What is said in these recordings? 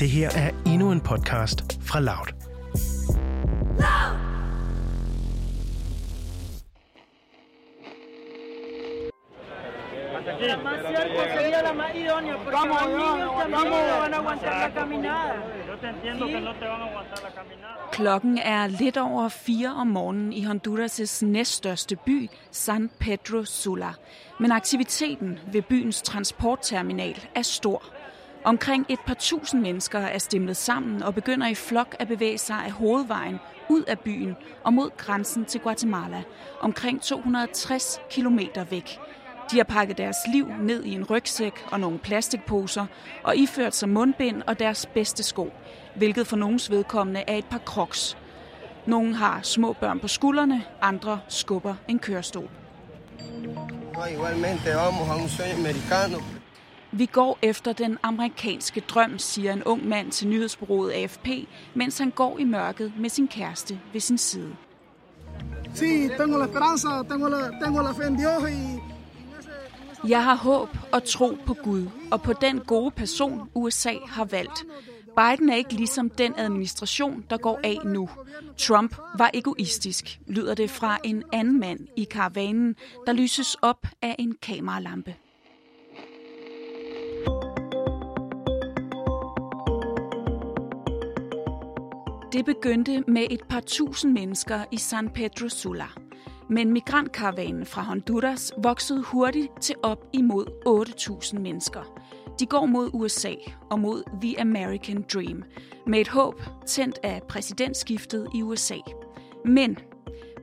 Det her er endnu en podcast fra Loud. Klokken er lidt over 4 om morgenen i Honduras' næststørste by, San Pedro Sula. Men aktiviteten ved byens transportterminal er stor. Omkring et par tusind mennesker er stemlet sammen og begynder i flok at bevæge sig af hovedvejen ud af byen og mod grænsen til Guatemala, omkring 260 km væk. De har pakket deres liv ned i en rygsæk og nogle plastikposer og iført sig mundbind og deres bedste sko, hvilket for nogens vedkommende er et par crocs. Nogle har små børn på skuldrene, andre skubber en kørestol. No, igualmente vamos a un sueño americano. Vi går efter den amerikanske drøm, siger en ung mand til nyhedsbureauet AFP, mens han går i mørket med sin kæreste ved sin side. Sí, tengo la esperanza, tengo la, tengo la fe en Dios y Jeg har håb og tro på Gud og på den gode person, USA har valgt. Biden er ikke ligesom den administration, der går af nu. Trump var egoistisk, lyder det fra en anden mand i karavanen, der lyses op af en kameralampe. Det begyndte med et par tusind mennesker i San Pedro Sula. Men migrantkaravanen fra Honduras voksede hurtigt til op imod 8.000 mennesker. De går mod USA og mod The American Dream, med et håb tændt af præsidentskiftet i USA. Men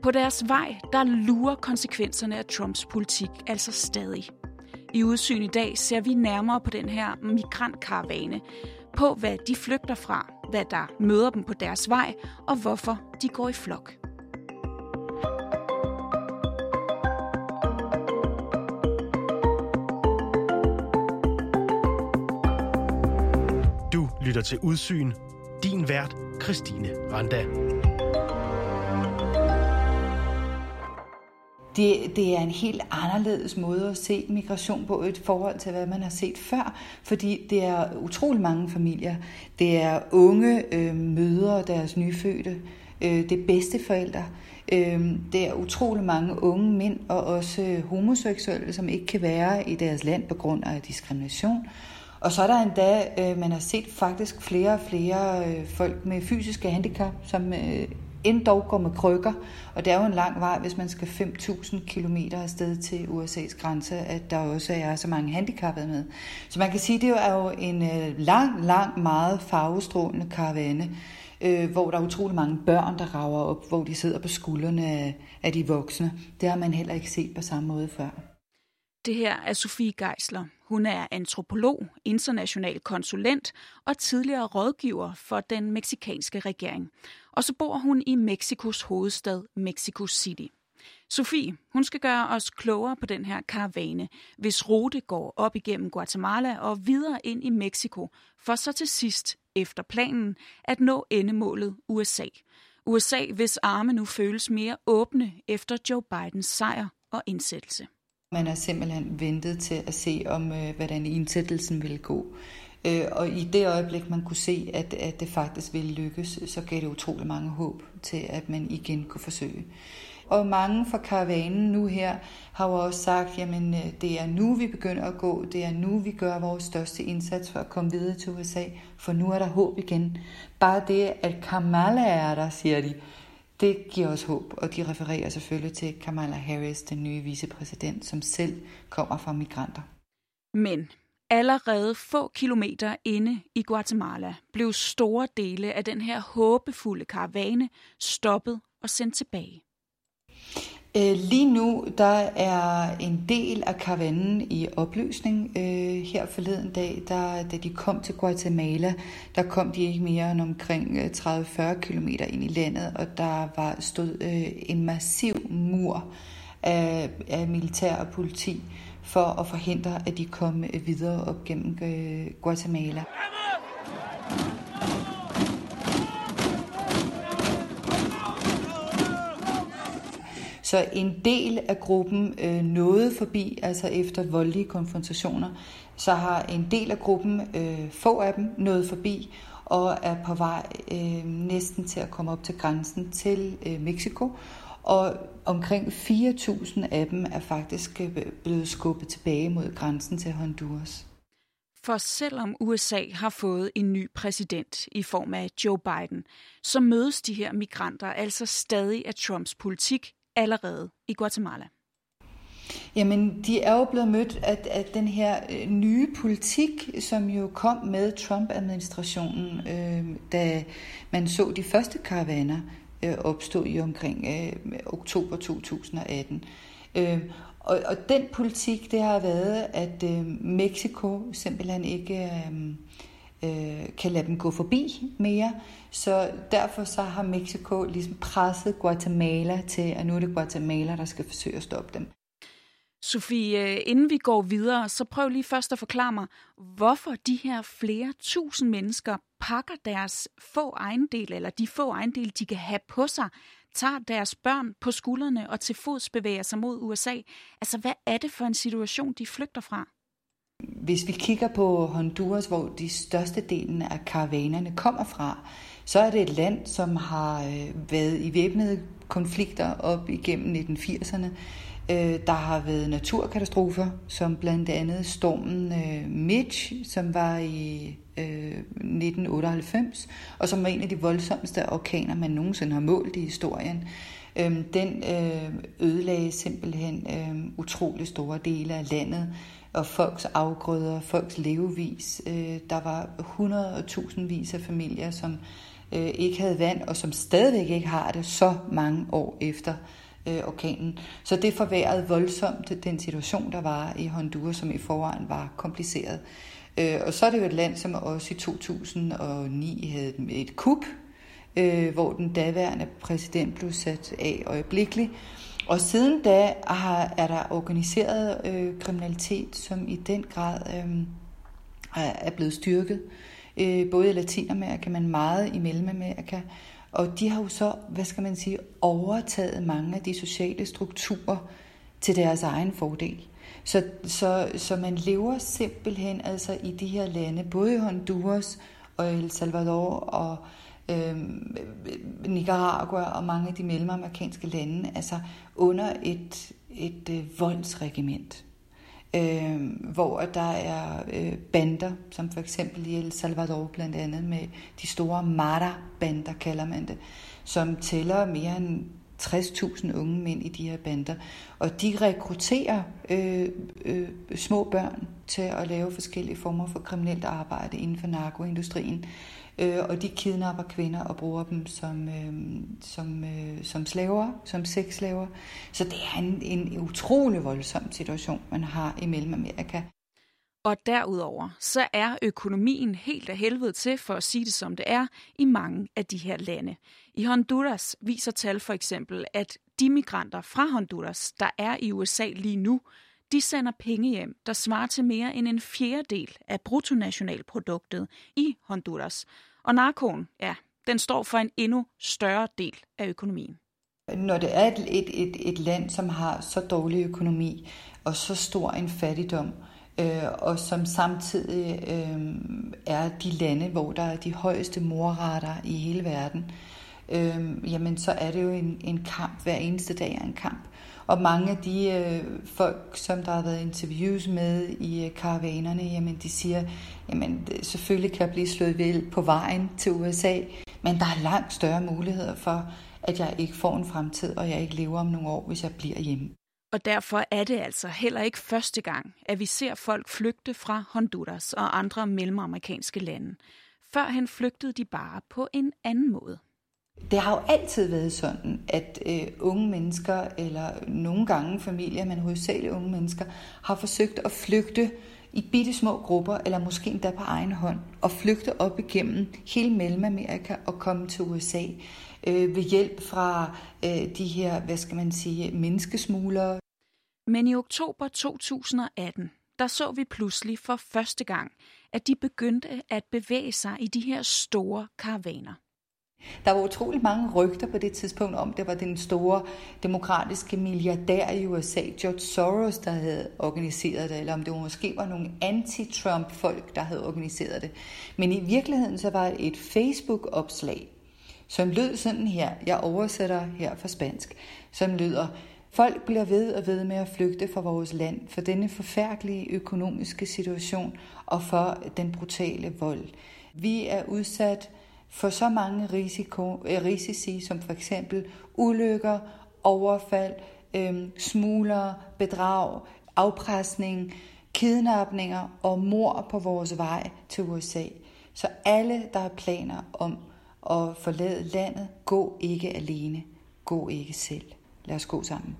på deres vej, der lurer konsekvenserne af Trumps politik altså stadig. I udsyn i dag ser vi nærmere på den her migrantkaravane, på hvad de flygter fra, hvad der møder dem på deres vej, og hvorfor de går i flok. Du lytter til Udsyn. Din vært, Christine Randa. Det, det er en helt anderledes måde at se migration på i forhold til, hvad man har set før, fordi det er utrolig mange familier. Det er unge øh, mødre deres nyfødte, øh, det er bedsteforældre, øh, det er utrolig mange unge mænd og også øh, homoseksuelle, som ikke kan være i deres land på grund af diskrimination. Og så er der endda, øh, man har set faktisk flere og flere øh, folk med fysiske handicap, som øh, endda går med krykker. Og det er jo en lang vej, hvis man skal 5.000 km afsted til USA's grænse, at der også er så mange handicappede med. Så man kan sige, at det er jo en øh, lang, lang, meget farvestrålende karavane, øh, hvor der er utrolig mange børn, der rager op, hvor de sidder på skuldrene af, af de voksne. Det har man heller ikke set på samme måde før. Det her er Sofie Geisler. Hun er antropolog, international konsulent og tidligere rådgiver for den meksikanske regering. Og så bor hun i Mexikos hovedstad Mexico City. Sofie, hun skal gøre os klogere på den her karavane, hvis rute går op igennem Guatemala og videre ind i Mexico, for så til sidst, efter planen, at nå endemålet USA. USA, hvis arme nu føles mere åbne efter Joe Bidens sejr og indsættelse. Man har simpelthen ventet til at se, om øh, hvordan indsættelsen ville gå. Øh, og i det øjeblik, man kunne se, at, at det faktisk ville lykkes, så gav det utrolig mange håb til, at man igen kunne forsøge. Og mange fra karavanen nu her har jo også sagt, jamen øh, det er nu, vi begynder at gå, det er nu, vi gør vores største indsats for at komme videre til USA, for nu er der håb igen. Bare det, at Kamala er der, siger de, det giver os håb, og de refererer selvfølgelig til Kamala Harris, den nye vicepræsident, som selv kommer fra migranter. Men allerede få kilometer inde i Guatemala blev store dele af den her håbefulde karavane stoppet og sendt tilbage. Øh, lige nu der er en del af karavanen i opløsning. Øh, her forleden dag, der, da de kom til Guatemala, der kom de ikke mere end omkring øh, 30-40 km ind i landet, og der var stod en massiv mur af, af militær og politi for at forhindre, at de kom videre op gennem Guatemala. Så en del af gruppen øh, nåede forbi, altså efter voldelige konfrontationer, så har en del af gruppen, øh, få af dem, nået forbi og er på vej øh, næsten til at komme op til grænsen til øh, Mexico. Og omkring 4.000 af dem er faktisk øh, blevet skubbet tilbage mod grænsen til Honduras. For selvom USA har fået en ny præsident i form af Joe Biden, så mødes de her migranter altså stadig af Trumps politik allerede i Guatemala. Jamen, de er jo blevet mødt af, af den her øh, nye politik, som jo kom med Trump-administrationen, øh, da man så de første karavaner øh, opstå i omkring øh, oktober 2018. Øh, og, og den politik, det har været, at øh, Mexico simpelthen ikke øh, øh, kan lade dem gå forbi mere. Så derfor så har Mexico ligesom presset Guatemala til, at nu er det Guatemala, der skal forsøge at stoppe dem. Sofie, øh, inden vi går videre, så prøv lige først at forklare mig, hvorfor de her flere tusind mennesker pakker deres få ejendel, eller de få ejendel, de kan have på sig, tager deres børn på skuldrene og til fods bevæger sig mod USA. Altså, hvad er det for en situation, de flygter fra? Hvis vi kigger på Honduras, hvor de største delen af karavanerne kommer fra, så er det et land, som har øh, været i væbnede konflikter op igennem 1980'erne. Øh, der har været naturkatastrofer, som blandt andet stormen øh, Mitch, som var i 1998, og som var en af de voldsomste orkaner, man nogensinde har målt i historien. Øhm, den øh, ødelagde simpelthen øhm, utrolig store dele af landet og folks afgrøder, folks levevis. Øh, der var hundrede og tusindvis af familier, som øh, ikke havde vand, og som stadigvæk ikke har det så mange år efter øh, orkanen. Så det forværrede voldsomt den situation, der var i Honduras, som i forvejen var kompliceret. Øh, og så er det jo et land, som også i 2009 havde et kup, øh, hvor den daværende præsident blev sat af øjeblikkeligt. Og siden da har, er der organiseret øh, kriminalitet, som i den grad øh, er blevet styrket. Øh, både i Latinamerika, men meget i Mellemamerika. Og de har jo så, hvad skal man sige, overtaget mange af de sociale strukturer til deres egen fordel. Så, så, så man lever simpelthen altså i de her lande, både i Honduras og El Salvador og øh, Nicaragua og mange af de mellemamerikanske lande, altså under et, et øh, voldsregiment øh, hvor der er øh, bander, som for eksempel i El Salvador blandt andet med de store Mara-bander, kalder man det, som tæller mere end 60.000 unge mænd i de her bander. Og de rekrutterer øh, øh, små børn til at lave forskellige former for kriminelt arbejde inden for narkoindustrien øh, og de kidnapper kvinder og bruger dem som, øh, som, øh, som slaver, som sexslaver. Så det er en, en utrolig voldsom situation, man har i Mellemamerika. Og derudover, så er økonomien helt af helvede til, for at sige det som det er, i mange af de her lande. I Honduras viser tal for eksempel, at de migranter fra Honduras, der er i USA lige nu, de sender penge hjem, der svarer til mere end en fjerdedel af bruttonationalproduktet i Honduras. Og narkoen, ja, den står for en endnu større del af økonomien. Når det er et, et, et, et land, som har så dårlig økonomi og så stor en fattigdom, øh, og som samtidig øh, er de lande, hvor der er de højeste morrater i hele verden, øh, jamen så er det jo en, en kamp. Hver eneste dag er en kamp. Og mange af de øh, folk, som der har været interviews med i øh, karavanerne, jamen de siger, jamen selvfølgelig kan jeg blive slået ihjel på vejen til USA, men der er langt større muligheder for, at jeg ikke får en fremtid, og jeg ikke lever om nogle år, hvis jeg bliver hjemme. Og derfor er det altså heller ikke første gang, at vi ser folk flygte fra Honduras og andre mellemamerikanske lande. Førhen flygtede de bare på en anden måde. Det har jo altid været sådan, at øh, unge mennesker, eller nogle gange familier, men hovedsageligt unge mennesker, har forsøgt at flygte i bitte små grupper, eller måske endda på egen hånd, og flygte op igennem hele Mellemamerika og komme til USA øh, ved hjælp fra øh, de her, hvad skal man sige, menneskesmuglere. Men i oktober 2018, der så vi pludselig for første gang, at de begyndte at bevæge sig i de her store karavaner. Der var utrolig mange rygter på det tidspunkt om, det var den store demokratiske milliardær i USA, George Soros, der havde organiseret det, eller om det måske var nogle anti-Trump-folk, der havde organiseret det. Men i virkeligheden så var det et Facebook-opslag, som lød sådan her, jeg oversætter her fra spansk, som lyder, Folk bliver ved og ved med at flygte fra vores land for denne forfærdelige økonomiske situation og for den brutale vold. Vi er udsat for så mange risiko, øh, risici, som for eksempel ulykker, overfald, øh, smugler, bedrag, afpresning, kidnapninger og mor på vores vej til USA. Så alle, der har planer om at forlade landet, gå ikke alene. Gå ikke selv. Lad os gå sammen.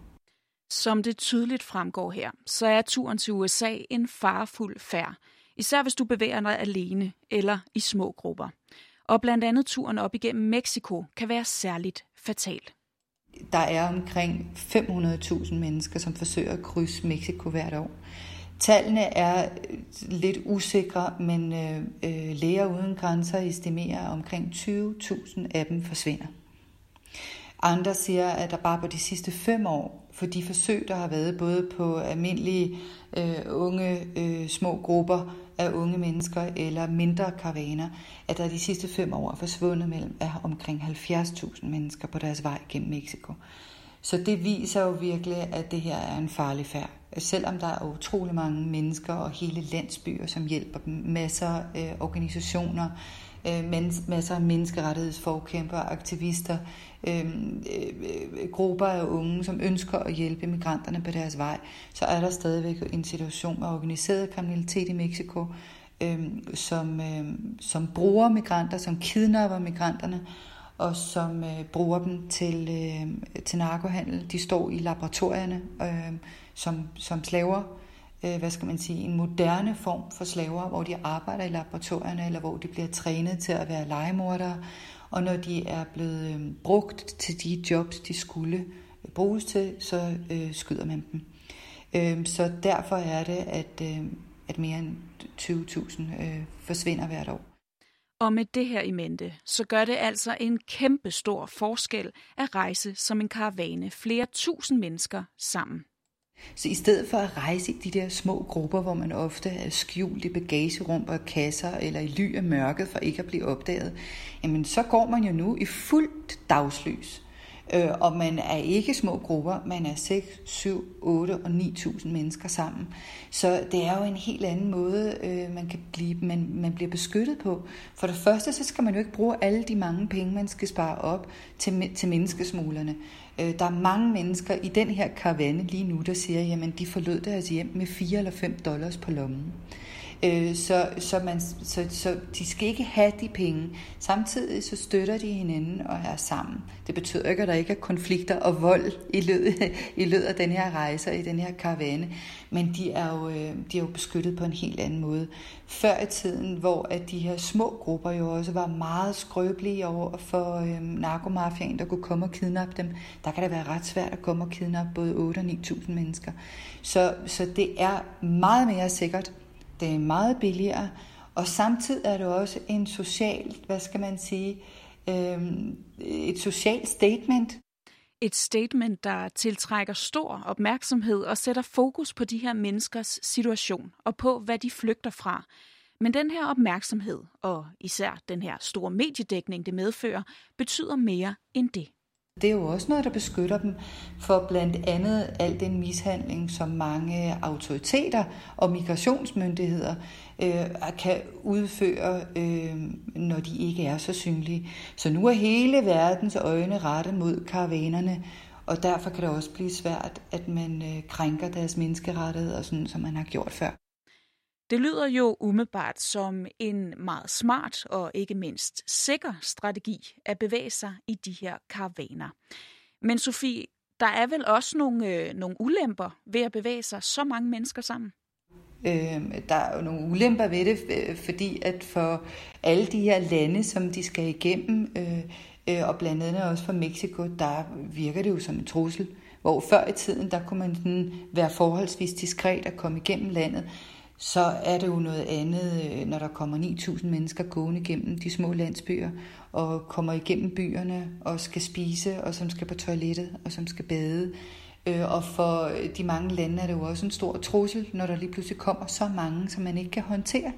Som det tydeligt fremgår her, så er turen til USA en farfuld færd, især hvis du bevæger dig alene eller i små grupper. Og blandt andet turen op igennem Mexico kan være særligt fatal. Der er omkring 500.000 mennesker, som forsøger at krydse Mexico hvert år. Tallene er lidt usikre, men øh, øh læger uden grænser estimerer, at omkring 20.000 af dem forsvinder. Andre siger, at der bare på de sidste fem år, for de forsøg, der har været både på almindelige øh, unge øh, små grupper af unge mennesker eller mindre karavaner, at der de sidste fem år er forsvundet mellem er omkring 70.000 mennesker på deres vej gennem Mexico. Så det viser jo virkelig, at det her er en farlig færd. Selvom der er utrolig mange mennesker og hele landsbyer, som hjælper dem, masser af organisationer, øh, masser af menneskerettighedsforkæmper, aktivister, øhm, øh, øh, grupper af unge, som ønsker at hjælpe migranterne på deres vej, så er der stadigvæk en situation med organiseret kriminalitet i Mexico, øh, som, øh, som bruger migranter, som kidnapper migranterne, og som øh, bruger dem til, øh, til narkohandel. De står i laboratorierne øh, som, som slaver, øh, hvad skal man sige, en moderne form for slaver, hvor de arbejder i laboratorierne, eller hvor de bliver trænet til at være legemordere, og når de er blevet øh, brugt til de jobs, de skulle øh, bruges til, så øh, skyder man dem. Øh, så derfor er det, at, øh, at mere end 20.000 øh, forsvinder hvert år. Og med det her i mente, så gør det altså en kæmpe stor forskel at rejse som en karavane flere tusind mennesker sammen. Så i stedet for at rejse i de der små grupper, hvor man ofte er skjult i bagagerum og kasser eller i ly af mørket for ikke at blive opdaget, jamen så går man jo nu i fuldt dagslys. Øh, og man er ikke små grupper, man er 6, 7, 8 og 9.000 mennesker sammen. Så det er jo en helt anden måde, øh, man kan blive, man, man bliver beskyttet på. For det første, så skal man jo ikke bruge alle de mange penge, man skal spare op til, til menneskesmuglerne. Øh, der er mange mennesker i den her karavane lige nu, der siger, jamen de forlod deres hjem med 4 eller 5 dollars på lommen. Øh, så, så, man, så, så de skal ikke have de penge. Samtidig så støtter de hinanden og er sammen. Det betyder ikke, at der ikke er konflikter og vold i løbet, i løbet af den her rejse og i den her karavane. Men de er, jo, øh, de er jo beskyttet på en helt anden måde. Før i tiden, hvor at de her små grupper jo også var meget skrøbelige over for øhm, narkomafiaen, der kunne komme og kidnappe dem, der kan det være ret svært at komme og kidnappe både 8 og 9.000 mennesker. Så, så det er meget mere sikkert det er meget billigere, og samtidig er det også en social, hvad skal man sige, øh, et socialt statement. Et statement, der tiltrækker stor opmærksomhed og sætter fokus på de her menneskers situation og på, hvad de flygter fra. Men den her opmærksomhed, og især den her store mediedækning, det medfører, betyder mere end det. Det er jo også noget, der beskytter dem for blandt andet al den mishandling, som mange autoriteter og migrationsmyndigheder øh, kan udføre, øh, når de ikke er så synlige. Så nu er hele verdens øjne rettet mod karavanerne, og derfor kan det også blive svært, at man øh, krænker deres menneskerettigheder, sådan som man har gjort før. Det lyder jo umiddelbart som en meget smart og ikke mindst sikker strategi at bevæge sig i de her karavaner. Men Sofie, der er vel også nogle, øh, nogle ulemper ved at bevæge sig så mange mennesker sammen? Øh, der er jo nogle ulemper ved det, øh, fordi at for alle de her lande, som de skal igennem, øh, øh, og blandt andet også for Mexico, der virker det jo som en trussel. Hvor før i tiden, der kunne man sådan være forholdsvis diskret at komme igennem landet så er det jo noget andet, øh, når der kommer 9.000 mennesker gående gennem de små landsbyer, og kommer igennem byerne og skal spise, og som skal på toilettet, og som skal bade. Øh, og for øh, de mange lande er det jo også en stor trussel, når der lige pludselig kommer så mange, som man ikke kan håndtere.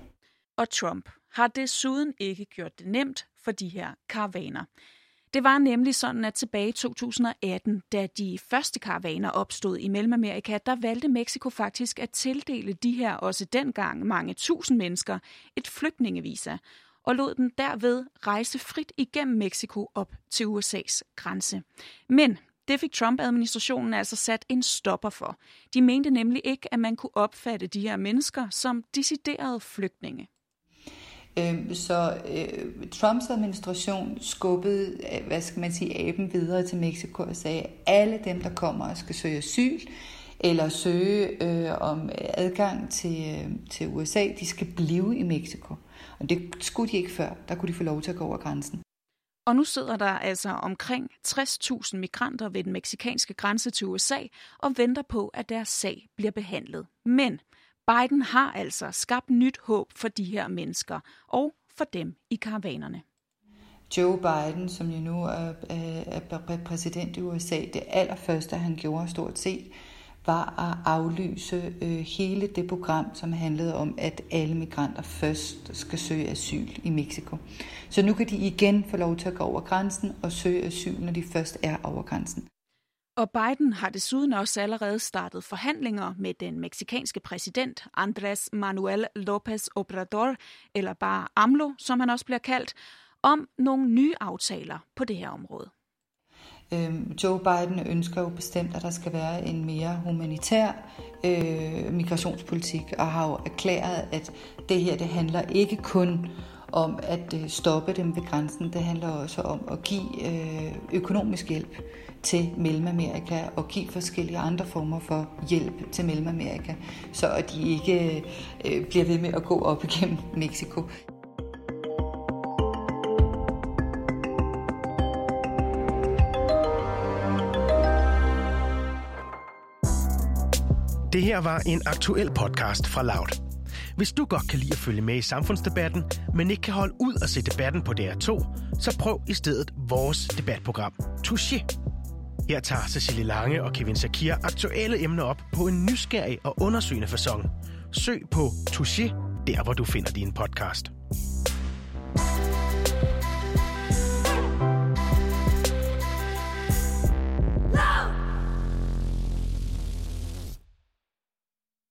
Og Trump har desuden ikke gjort det nemt for de her karavaner. Det var nemlig sådan, at tilbage i 2018, da de første karavaner opstod i Mellemamerika, der valgte Mexico faktisk at tildele de her også dengang mange tusind mennesker et flygtningevisa, og lod dem derved rejse frit igennem Mexico op til USA's grænse. Men det fik Trump-administrationen altså sat en stopper for. De mente nemlig ikke, at man kunne opfatte de her mennesker som deciderede flygtninge. Øhm, så øh, Trumps administration skubbede, øh, hvad skal man sige, aben videre til Mexico og sagde, at alle dem, der kommer og skal søge asyl, eller søge øh, om adgang til, øh, til USA, de skal blive i Mexico. Og det skulle de ikke før. Der kunne de få lov til at gå over grænsen. Og nu sidder der altså omkring 60.000 migranter ved den meksikanske grænse til USA og venter på, at deres sag bliver behandlet. Men Biden har altså skabt nyt håb for de her mennesker og for dem i karavanerne. Joe Biden, som jo nu er, øh, er præsident i USA, det allerførste, han gjorde stort set, var at aflyse øh, hele det program, som handlede om, at alle migranter først skal søge asyl i Mexico. Så nu kan de igen få lov til at gå over grænsen og søge asyl, når de først er over grænsen. Og Biden har desuden også allerede startet forhandlinger med den meksikanske præsident Andrés Manuel López Obrador, eller bare AMLO, som han også bliver kaldt, om nogle nye aftaler på det her område. Øhm, Joe Biden ønsker jo bestemt, at der skal være en mere humanitær øh, migrationspolitik, og har jo erklæret, at det her det handler ikke kun om at øh, stoppe dem ved grænsen, det handler også om at give øh, økonomisk hjælp til Mellemamerika og give forskellige andre former for hjælp til Mellemamerika, så at de ikke øh, bliver ved med at gå op igennem Mexico. Det her var en aktuel podcast fra Loud. Hvis du godt kan lide at følge med i samfundsdebatten, men ikke kan holde ud at se debatten på DR2, så prøv i stedet vores debatprogram, Touché. Her tager Cecilie Lange og Kevin Sakir aktuelle emner op på en nysgerrig og undersøgende fasong. Søg på Touché, der hvor du finder din podcast.